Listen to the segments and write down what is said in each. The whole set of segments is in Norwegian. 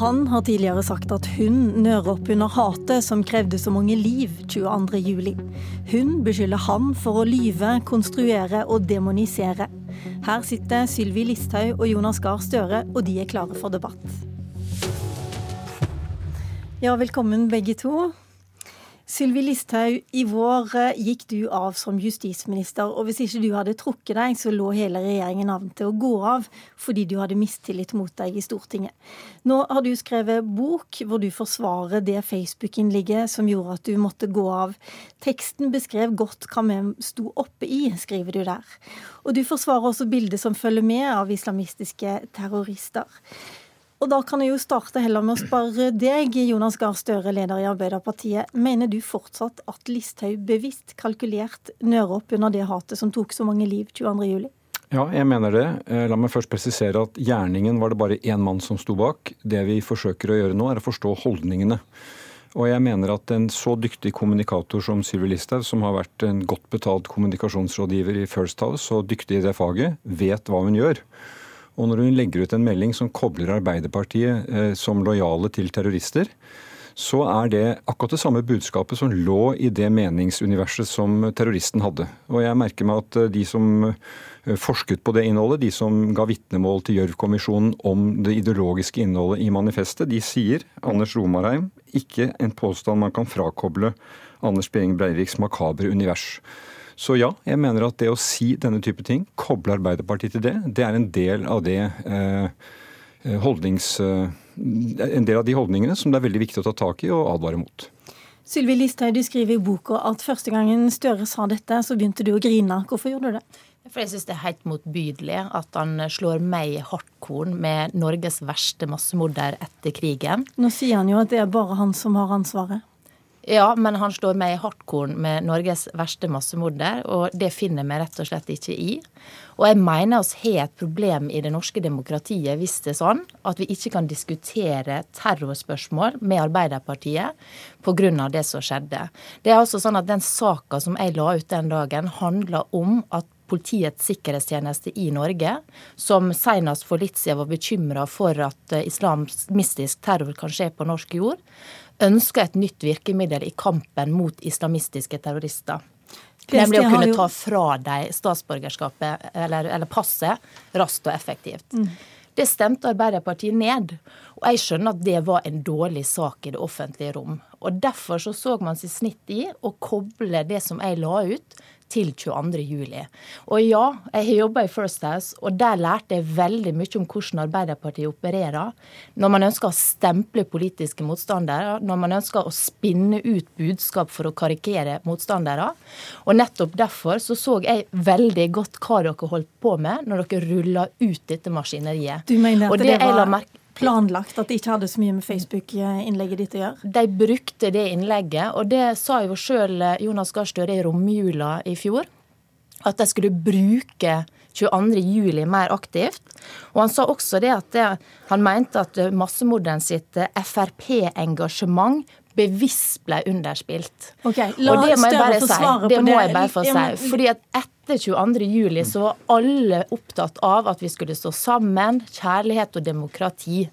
Han har tidligere sagt at hun nører opp under hatet som krevde så mange liv 22.07. Hun beskylder han for å lyve, konstruere og demonisere. Her sitter Sylvi Listhaug og Jonas Gahr Støre, og de er klare for debatt. Ja, velkommen begge to. Sylvi Listhaug, i vår eh, gikk du av som justisminister. og Hvis ikke du hadde trukket deg, så lå hele regjeringen an til å gå av fordi du hadde mistillit mot deg i Stortinget. Nå har du skrevet bok hvor du forsvarer det Facebook-innlegget som gjorde at du måtte gå av. Teksten beskrev godt hva vi sto oppe i, skriver du der. Og du forsvarer også bildet som følger med av islamistiske terrorister. Og da kan jeg jo starte heller med å spørre deg, Jonas Gahr Støre, leder i Arbeiderpartiet. Mener du fortsatt at Listhaug bevisst kalkulert nører opp under det hatet som tok så mange liv 22.07? Ja, jeg mener det. Eh, la meg først presisere at gjerningen var det bare én mann som sto bak. Det vi forsøker å gjøre nå, er å forstå holdningene. Og jeg mener at en så dyktig kommunikator som Sylvi Listhaug, som har vært en godt betalt kommunikasjonsrådgiver i First House og dyktig i det faget, vet hva hun gjør. Og når hun legger ut en melding som kobler Arbeiderpartiet eh, som lojale til terrorister, så er det akkurat det samme budskapet som lå i det meningsuniverset som terroristen hadde. Og jeg merker meg at eh, de som eh, forsket på det innholdet, de som ga vitnemål til Gjørv-kommisjonen om det ideologiske innholdet i manifestet, de sier, Anders Romarheim, ikke en påstand man kan frakoble Anders Behring Breiviks makabre univers. Så ja, jeg mener at det å si denne type ting, koble Arbeiderpartiet til det, det er en del av det eh, holdnings... Eh, en del av de holdningene som det er veldig viktig å ta tak i og advare mot. Sylvi Listhaug, du skriver i boka at første gangen Støre sa dette, så begynte du å grine. Hvorfor gjorde du det? For jeg syns det er helt motbydelig at han slår meg i hardkorn med Norges verste massemorder etter krigen. Nå sier han jo at det er bare han som har ansvaret. Ja, men han slår meg i hardkorn med Norges verste massemorder, og det finner vi rett og slett ikke i. Og jeg mener oss har et problem i det norske demokratiet hvis det er sånn at vi ikke kan diskutere terrorspørsmål med Arbeiderpartiet pga. det som skjedde. Det er altså sånn at Den saka som jeg la ut den dagen, handla om at Politiets sikkerhetstjeneste i Norge, som senest for litt siden var bekymra for at islamistisk terror kan skje på norsk jord, ønsker et nytt virkemiddel i kampen mot islamistiske terrorister. Nemlig å kunne ta fra dem statsborgerskapet eller, eller, passet raskt og effektivt. Mm. Det stemte Arbeiderpartiet ned. Og jeg skjønner at det var en dårlig sak i det offentlige rom. Og Derfor så, så man sitt snitt i å koble det som jeg la ut, til 22.07. Og ja, jeg har jobba i First House, og der lærte jeg veldig mye om hvordan Arbeiderpartiet opererer. Når man ønsker å stemple politiske motstandere, når man ønsker å spinne ut budskap for å karikere motstandere. Og nettopp derfor så så jeg veldig godt hva dere holdt på med når dere rulla ut dette maskineriet. Du mener at og det, det var planlagt at de ikke hadde så mye med Facebook-innlegget ditt å gjøre? De brukte det innlegget, og det sa jo sjøl Jonas Gahr Støre i romjula i fjor. At de skulle bruke 22.07 mer aktivt. Og han sa også det at det, han mente at massemorderen sitt Frp-engasjement bevisst ble underspilt. Okay, la og det må jeg bare si. Det må jeg bare få si. Fordi at etter 22.07 så var alle opptatt av at vi skulle stå sammen, kjærlighet og demokrati.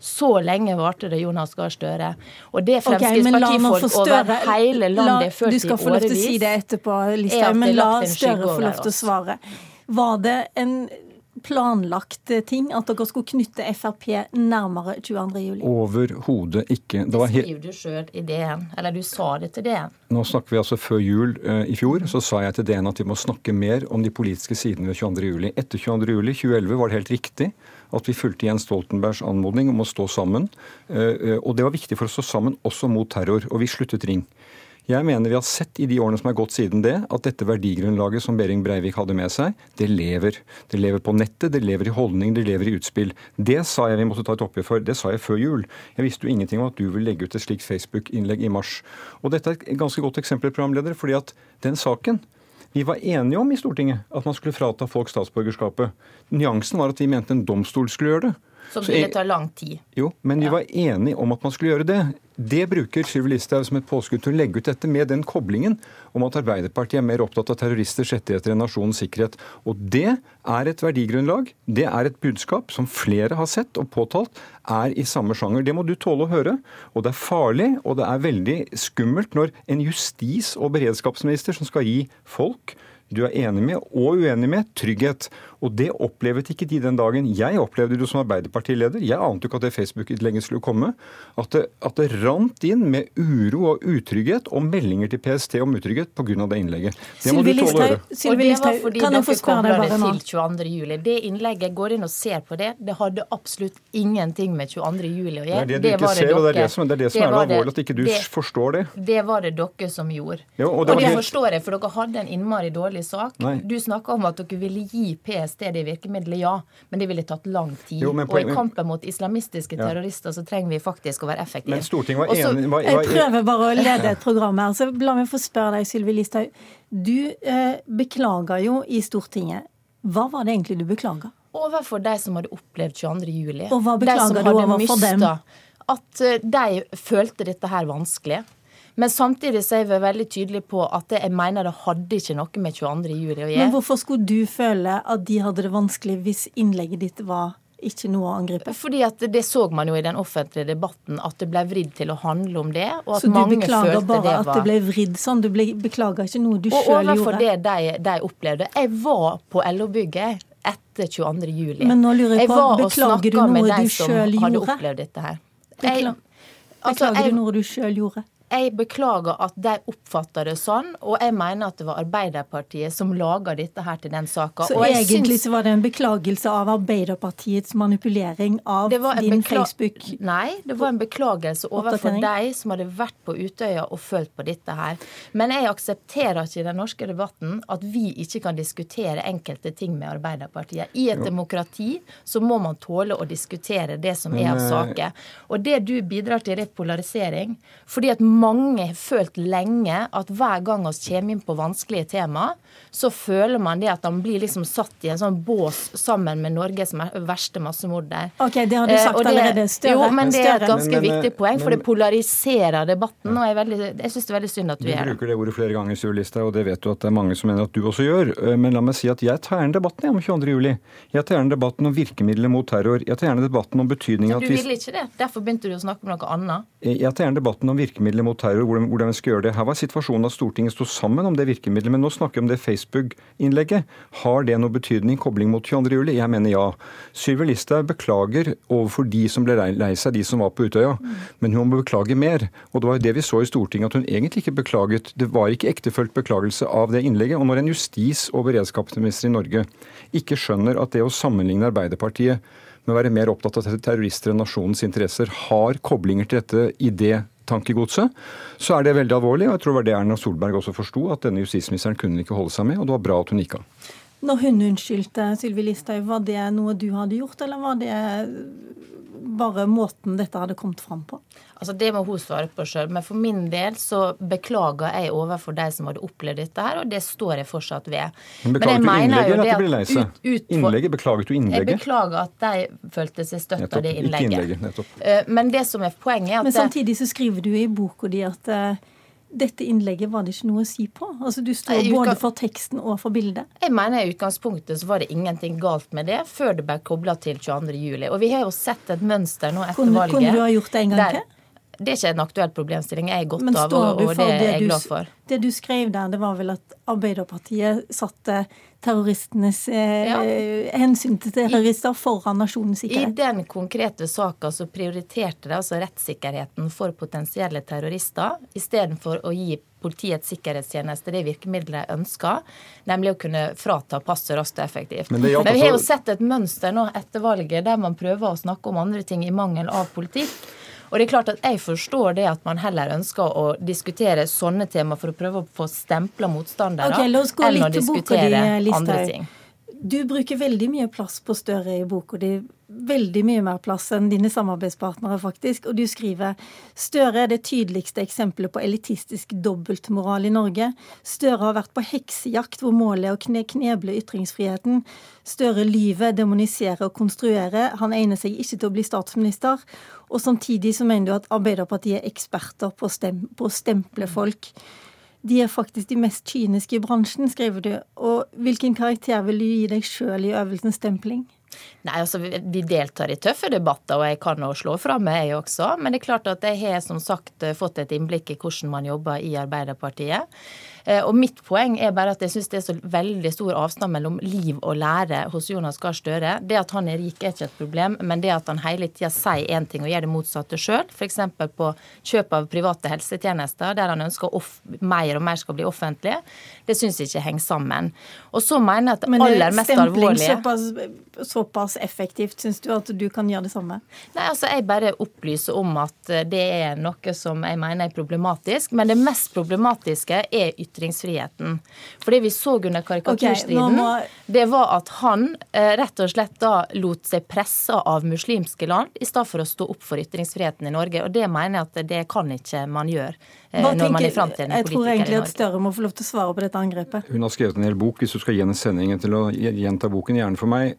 Så lenge varte det Jonas Gahr Støre. Og det Fremskrittspartifolk okay, over hele landet har følt i årevis. Du skal få lov til å si det etterpå, Listhaug, men la Støre få lov til å svare. Var det en planlagt ting at dere skulle knytte Frp nærmere 22.07? Overhodet ikke. Det, det skriver du sjøl i DN, eller du sa det til DN. Nå snakker vi altså før jul eh, i fjor, så sa jeg til DN at vi må snakke mer om de politiske sidene ved 22.07. Etter 22.07.2011 var det helt riktig at vi fulgte Jens Stoltenbergs anmodning om å stå sammen. Eh, eh, og det var viktig for å stå sammen også mot terror, og vi sluttet ring. Jeg mener vi har sett i de årene som er gått siden det, at dette verdigrunnlaget som Behring Breivik hadde med seg, det lever. Det lever på nettet, det lever i holdning, det lever i utspill. Det sa jeg vi måtte ta et oppgjør for. Det sa jeg før jul. Jeg visste jo ingenting om at du ville legge ut et slikt Facebook-innlegg i mars. Og dette er et ganske godt eksempel, programleder, fordi at den saken vi var enige om i Stortinget at man skulle frata folk statsborgerskapet. Nyansen var at vi mente en domstol skulle gjøre det. Som ville ta lang tid. Jo, men vi var enige om at man skulle gjøre det. Det bruker Sylvi Listhaug som et påskudd til å legge ut dette med den koblingen om at Arbeiderpartiet er mer opptatt av terroristers rettigheter enn nasjonens sikkerhet. Og det er et verdigrunnlag. Det er et budskap som flere har sett og påtalt er i samme sjanger. Det må du tåle å høre. Og det er farlig, og det er veldig skummelt når en justis- og beredskapsminister som skal gi folk du er enig med og uenig med, trygghet. Og det opplevet ikke de den dagen. Jeg opplevde det som Arbeiderpartileder. Jeg ante jo ikke at det Facebook-innlegget skulle komme. At det, at det, rant inn med uro og utrygghet og meldinger til PST om utrygghet pga. det innlegget. Det må du tåle å høre. Og det var fordi spørre deg bare det til 22. juli. Det innlegget, går inn og ser på det, det hadde absolutt ingenting med 22. juli å gjøre. Det er det du ikke ser, og det er det som, det er, det som er alvorlig, at ikke du det, forstår det. Det var det dere som gjorde. Jo, og det, og det forstår jeg, for dere hadde en innmari dårlig sak. Nei. Du snakka om at dere ville gi PST PST det virkemidlet, ja. Men det ville tatt lang tid. Jo, og i kampen mot islamistiske ja. terrorister så trenger vi faktisk å være effektive. Men Stortinget var enig var, var, Jeg prøver bare å lede et program her. Så la meg få spørre deg, Sylvi Listhaug. Du eh, beklager jo i Stortinget. Hva var det egentlig du beklaga? Overfor de som hadde opplevd 22.07. Og hva beklager du overfor dem? At eh, de følte dette her vanskelig. Men samtidig så er vi veldig tydelige på at jeg mener det hadde ikke noe med 22. juli å gjøre. Men hvorfor skulle du føle at de hadde det vanskelig hvis innlegget ditt var ikke noe å angripe? Fordi at Det så man jo i den offentlige debatten, at det ble vridd til å handle om det. og at Så du beklager bare det var... at det ble vridd sånn? Du beklager ikke noe du sjøl gjorde? Og overfor det de, de, opplevde. Jeg var på LO-bygget etter 22. juli. Men nå lurer jeg på, beklager du noe du sjøl gjorde? Her. Jeg, altså, beklager du noe du sjøl gjorde? Jeg beklager at de oppfatter det sånn, og jeg mener at det var Arbeiderpartiet som laga dette her til den saka. Så egentlig syns... så var det en beklagelse av Arbeiderpartiets manipulering av din Facebook? Nei, det var en beklagelse overfor de som hadde vært på Utøya og følt på dette her. Men jeg aksepterer ikke i den norske debatten at vi ikke kan diskutere enkelte ting med Arbeiderpartiet. I et jo. demokrati så må man tåle å diskutere det som er av eh, saker. Og det du bidrar til, er polarisering. fordi at mange har følt lenge at hver gang vi kommer inn på vanskelige tema, så føler man det at han blir liksom satt i en sånn bås sammen med Norges verste massemorder. Ok, Det har du eh, sagt det, allerede. Større. Jo, men det er et ganske men, men, viktig poeng, men, for det polariserer debatten. og Jeg, veldig, jeg syns det er veldig synd at du, du gjør det. Du bruker det ordet flere ganger, Sylvi og det vet du at det er mange som mener at du også gjør. Eh, men la meg si at jeg tar gjerne debatten om 22. juli. Jeg tar gjerne debatten om virkemidler mot terror. Jeg tar gjerne debatten om betydningen av Du vil ikke det? Derfor begynte du å snakke om noe annet? Jeg tar gjerne debatten om virkemidler mot terror, hvordan vi skal gjøre det. Her var situasjonen at Stortinget sto sammen om det virkemidlet, men nå snakker vi om det Facebook-innlegget. Har det noe betydning, kobling mot 22.07? Jeg mener ja. Sylvi Listhaug beklager overfor de som ble lei seg, de som var på Utøya, men hun må beklage mer. Og det var jo det vi så i Stortinget, at hun egentlig ikke beklaget. Det var ikke ektefølt beklagelse av det innlegget. Og når en justis- og beredskapsminister i Norge ikke skjønner at det å sammenligne Arbeiderpartiet med å være mer opptatt av terrorister enn nasjonens interesser, har koblinger til dette i det tankegodset, så er det veldig alvorlig. og jeg tror det var det Erna Solberg også forsto, at denne justisministeren kunne ikke holde seg med, og det var bra at hun gikk av. Når hun unnskyldte Sylvi Listhaug, var det noe du hadde gjort, eller var det bare måten dette hadde kommet fram på? Altså Det må hun svare på sjøl. Men for min del så beklager jeg overfor de som hadde opplevd dette her, og det står jeg fortsatt ved. Men beklaget men du innlegget eller at du ble lei seg? Innlegget, Beklaget du innlegget? Jeg beklager at de følte seg støtt av det innlegget. Ikke innlegget nettopp. Eh, men det som er poenget er at Men samtidig så skriver du i boka di at uh, dette innlegget var det ikke noe å si på? Altså Du står både for teksten og for bildet. Jeg mener i utgangspunktet så var det ingenting galt med det før det ble kobla til 22.07. Og vi har jo sett et mønster nå etter kunne, valget. Kunne du ha gjort det en gang til? Det er ikke en aktuell problemstilling. Jeg er godt av, og, og det, det er jeg glad for. Det du skrev der, det var vel at Arbeiderpartiet satte terroristenes eh, ja. hensyn til terrorister foran nasjonens sikkerhet? I den konkrete saka så prioriterte det altså rettssikkerheten for potensielle terrorister, istedenfor å gi Politiets sikkerhetstjeneste det virkemidlet de ønsker, nemlig å kunne frata passet raskt og effektivt. Men, Men vi har jo sett et mønster nå etter valget der man prøver å snakke om andre ting i mangel av politikk. Og det er klart at Jeg forstår det at man heller ønsker å diskutere sånne tema for å prøve å få stempla motstandere, okay, enn å diskutere andre ting. Du bruker veldig mye plass på Støre i boka di. Veldig mye mer plass enn dine samarbeidspartnere, faktisk. Og du skriver Støre er det tydeligste eksempelet på elitistisk dobbeltmoral i Norge. Støre har vært på heksejakt hvor målet er å kne kneble ytringsfriheten. Støre lyver, demoniserer og konstruerer. Han egner seg ikke til å bli statsminister. Og samtidig så mener du at Arbeiderpartiet er eksperter på, stem på å stemple folk. De er faktisk de mest kyniske i bransjen, skriver du. Og hvilken karakter vil du gi deg sjøl i øvelsen stempling? Nei, altså Vi deltar i tøffe debatter, og jeg kan jo slå fra meg, jeg også. Men det er klart at jeg har som sagt fått et innblikk i hvordan man jobber i Arbeiderpartiet. Eh, og mitt poeng er bare at jeg syns det er så veldig stor avstand mellom liv og lære hos Jonas Gahr Støre. Det at han er rik er ikke et problem, men det at han hele tida sier én ting og gjør det motsatte sjøl, f.eks. på kjøp av private helsetjenester, der han ønsker mer og mer skal bli offentlige, det syns jeg ikke henger sammen. Og så mener jeg at det aller mest alvorlige såpass, såpass effektivt, syns du at du kan gjøre det samme? Nei, altså jeg bare opplyser om at det er noe som jeg mener er problematisk. Men det mest problematiske er ytringsfrihet ytringsfriheten. For det vi så under karikaturstriden, okay, må... det var at han eh, rett og slett da lot seg presse av muslimske land, i stedet for å stå opp for ytringsfriheten i Norge. Og det mener jeg at det kan ikke man gjøre. Eh, når tenker, man er framtredende politiker i Norge. Jeg tror egentlig at Støre må få lov til å svare på dette angrepet. Hun har skrevet en hel bok. Hvis du skal gi henne sendingen til å gjenta boken, gjerne for meg.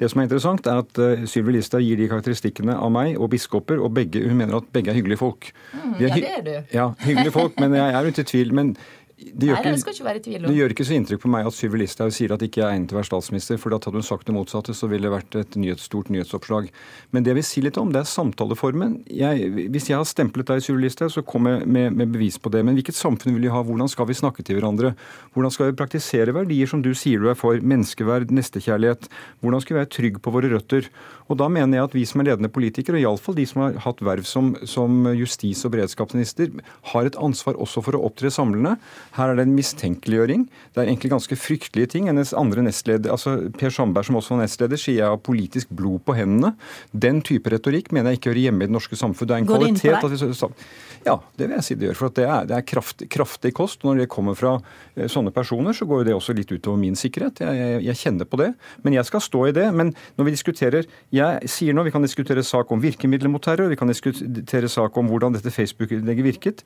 Det som er interessant, er at uh, Sylvi Listhaug gir de karakteristikkene av meg og biskoper, og begge, hun mener at begge er hyggelige folk. Mm, ja, det er du. Ja, hyggelige folk, men jeg er ute i tvil. men det gjør, Nei, det skal ikke være i tvil om. det gjør ikke så inntrykk på meg at Sylvi Listhaug sier at ikke jeg er egnet til å være statsminister, for hadde hun sagt det motsatte, så ville det vært et nyhets, stort nyhetsoppslag. Men det jeg vil si litt om, det er samtaleformen. Jeg, hvis jeg har stemplet deg, Sylvi Listhaug, så kom jeg med, med, bevis på det. Men hvilket samfunn vil vi ha? Hvordan skal vi snakke til hverandre? Hvordan skal vi praktisere verdier som du sier du er for? Menneskeverd, nestekjærlighet. Hvordan skal vi være trygg på våre røtter? Og da mener jeg at vi som er ledende politikere, og iallfall de som har hatt verv som, som justis- og beredskapsminister, har et ansvar også for å opptre samlende. Her er det en mistenkeliggjøring. Det er egentlig ganske fryktelige ting. Hennes andre nestleder, altså Per Sandberg, som også var nestleder, sier jeg har politisk blod på hendene. Den type retorikk mener jeg ikke hører hjemme i det norske samfunn. Det er en Går kvalitet at vi Ja, det vil jeg si det gjør. For det er, det er kraft, kraftig kost. Når det kommer fra eh, sånne personer, så går jo det også litt utover min sikkerhet. Jeg, jeg, jeg kjenner på det. Men jeg skal stå i det. Men når vi diskuterer jeg sier nå vi kan diskutere sak om virkemidler mot terror, vi kan diskutere sak om hvordan dette Facebook-innlegget virket.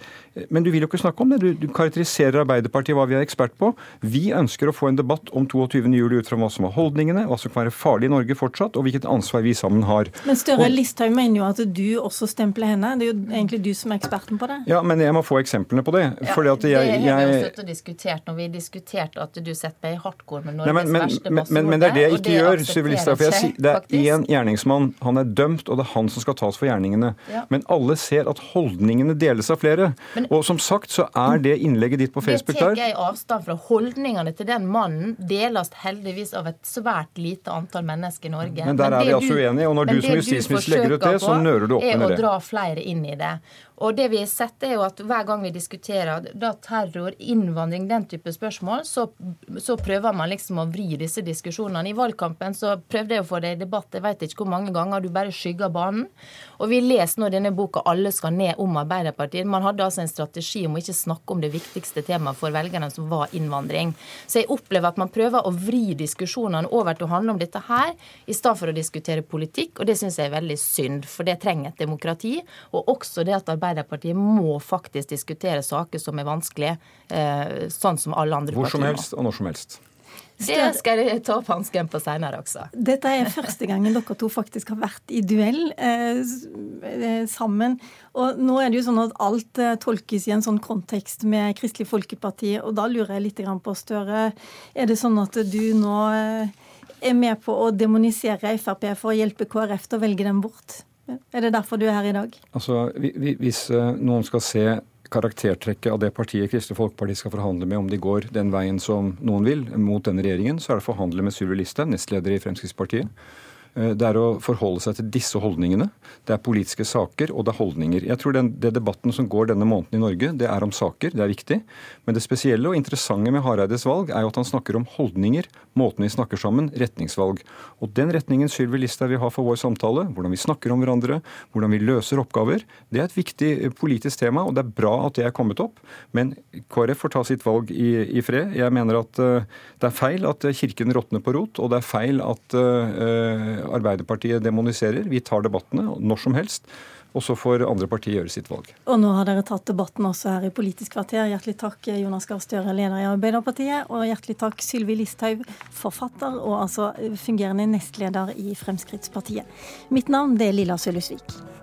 Men du vil jo ikke snakke om det. Du, du, karakteriserer Arbeiderpartiet hva vi er ekspert på. Vi ønsker å få en debatt om 22. juli ut fra hva som er holdningene, hva som kan være farlig i Norge fortsatt, og hvilket ansvar vi sammen har. Men Støre Listhaug mener jo at du også stempler henne. Det er jo egentlig du som er eksperten på det. Ja, men jeg må få eksemplene på det. Ja, fordi at jeg, det har vi jo sittet og diskutert når vi diskuterte at du setter meg i hardcore med Norges Nei, men, men, verste massemorder. Men, men, det er det jeg ikke gjør, Sylvi Listhaug. Det er gjerningsmann. Han er dømt, og det er han som skal tas for gjerningene. Ja. Men alle ser at holdningene deles av flere. Men, og som sagt så er det innlegget ditt på Facebook der Det tar jeg avstand fra. Holdningene til den mannen deles heldigvis av et svært lite antall mennesker i Norge. Men der men er vi altså uenige. Og når du som justisminister legger ut det, så nører du opp under det. Er å dra flere inn i det. Og det vi har sett er jo at Hver gang vi diskuterer da terror, innvandring, den type spørsmål, så, så, prøver man liksom å vri disse diskusjonene. I valgkampen så prøvde jeg å få det i debatt jeg vet ikke hvor mange ganger. Du bare skygger banen. Og vi leser nå denne boka 'Alle skal ned' om Arbeiderpartiet. Man hadde altså en strategi om å ikke snakke om det viktigste temaet for velgerne, som var innvandring. Så jeg opplever at man prøver å vri diskusjonene over til å handle om dette her, i stedet for å diskutere politikk. Og det syns jeg er veldig synd, for det trenger et demokrati. Og også det at Arbeiderpartiet Arbeiderpartiet må faktisk diskutere saker som er vanskelige, eh, sånn som alle andre partier Hvor som helst og når som helst. Det skal jeg ta opp hansken på seinere også. Dette er første gangen dere to faktisk har vært i duell eh, eh, sammen. Og nå er det jo sånn at alt eh, tolkes i en sånn kontekst med Kristelig Folkeparti, og da lurer jeg litt på, Støre, er det sånn at du nå eh, er med på å demonisere Frp for å hjelpe KrF til å velge dem bort? Er det derfor du er her i dag? Altså, Hvis eh, noen skal se karaktertrekket av det partiet Kristelig Folkeparti skal forhandle med, om de går den veien som noen vil, mot denne regjeringen, så er det å forhandle med Sylvi Listhaug, nestleder i Fremskrittspartiet. Eh, det er å forholde seg til disse holdningene. Det er politiske saker, og det er holdninger. Jeg tror den, det debatten som går denne måneden i Norge, det er om saker, det er viktig. Men det spesielle og interessante med Hareides valg er jo at han snakker om holdninger, måten vi snakker sammen, retningsvalg. Og den retningen Sylvi Listhaug vil ha for vår samtale, hvordan vi snakker om hverandre, hvordan vi løser oppgaver, det er et viktig eh, politisk tema, og det er bra at det er kommet opp. Men KrF får ta sitt valg i, i fred. Jeg mener at uh, det er feil at Kirken råtner på rot, og det er feil at uh, Arbeiderpartiet demoniserer. Vi tar debattene når som helst. Og så får andre partier gjøre sitt valg. Og nå har dere tatt debatten også her i Politisk kvarter. Hjertelig takk Jonas Gahr Støre, leder i Arbeiderpartiet. Og hjertelig takk Sylvi Listhaug, forfatter og altså fungerende nestleder i Fremskrittspartiet. Mitt navn det er Lilla Sølhusvik.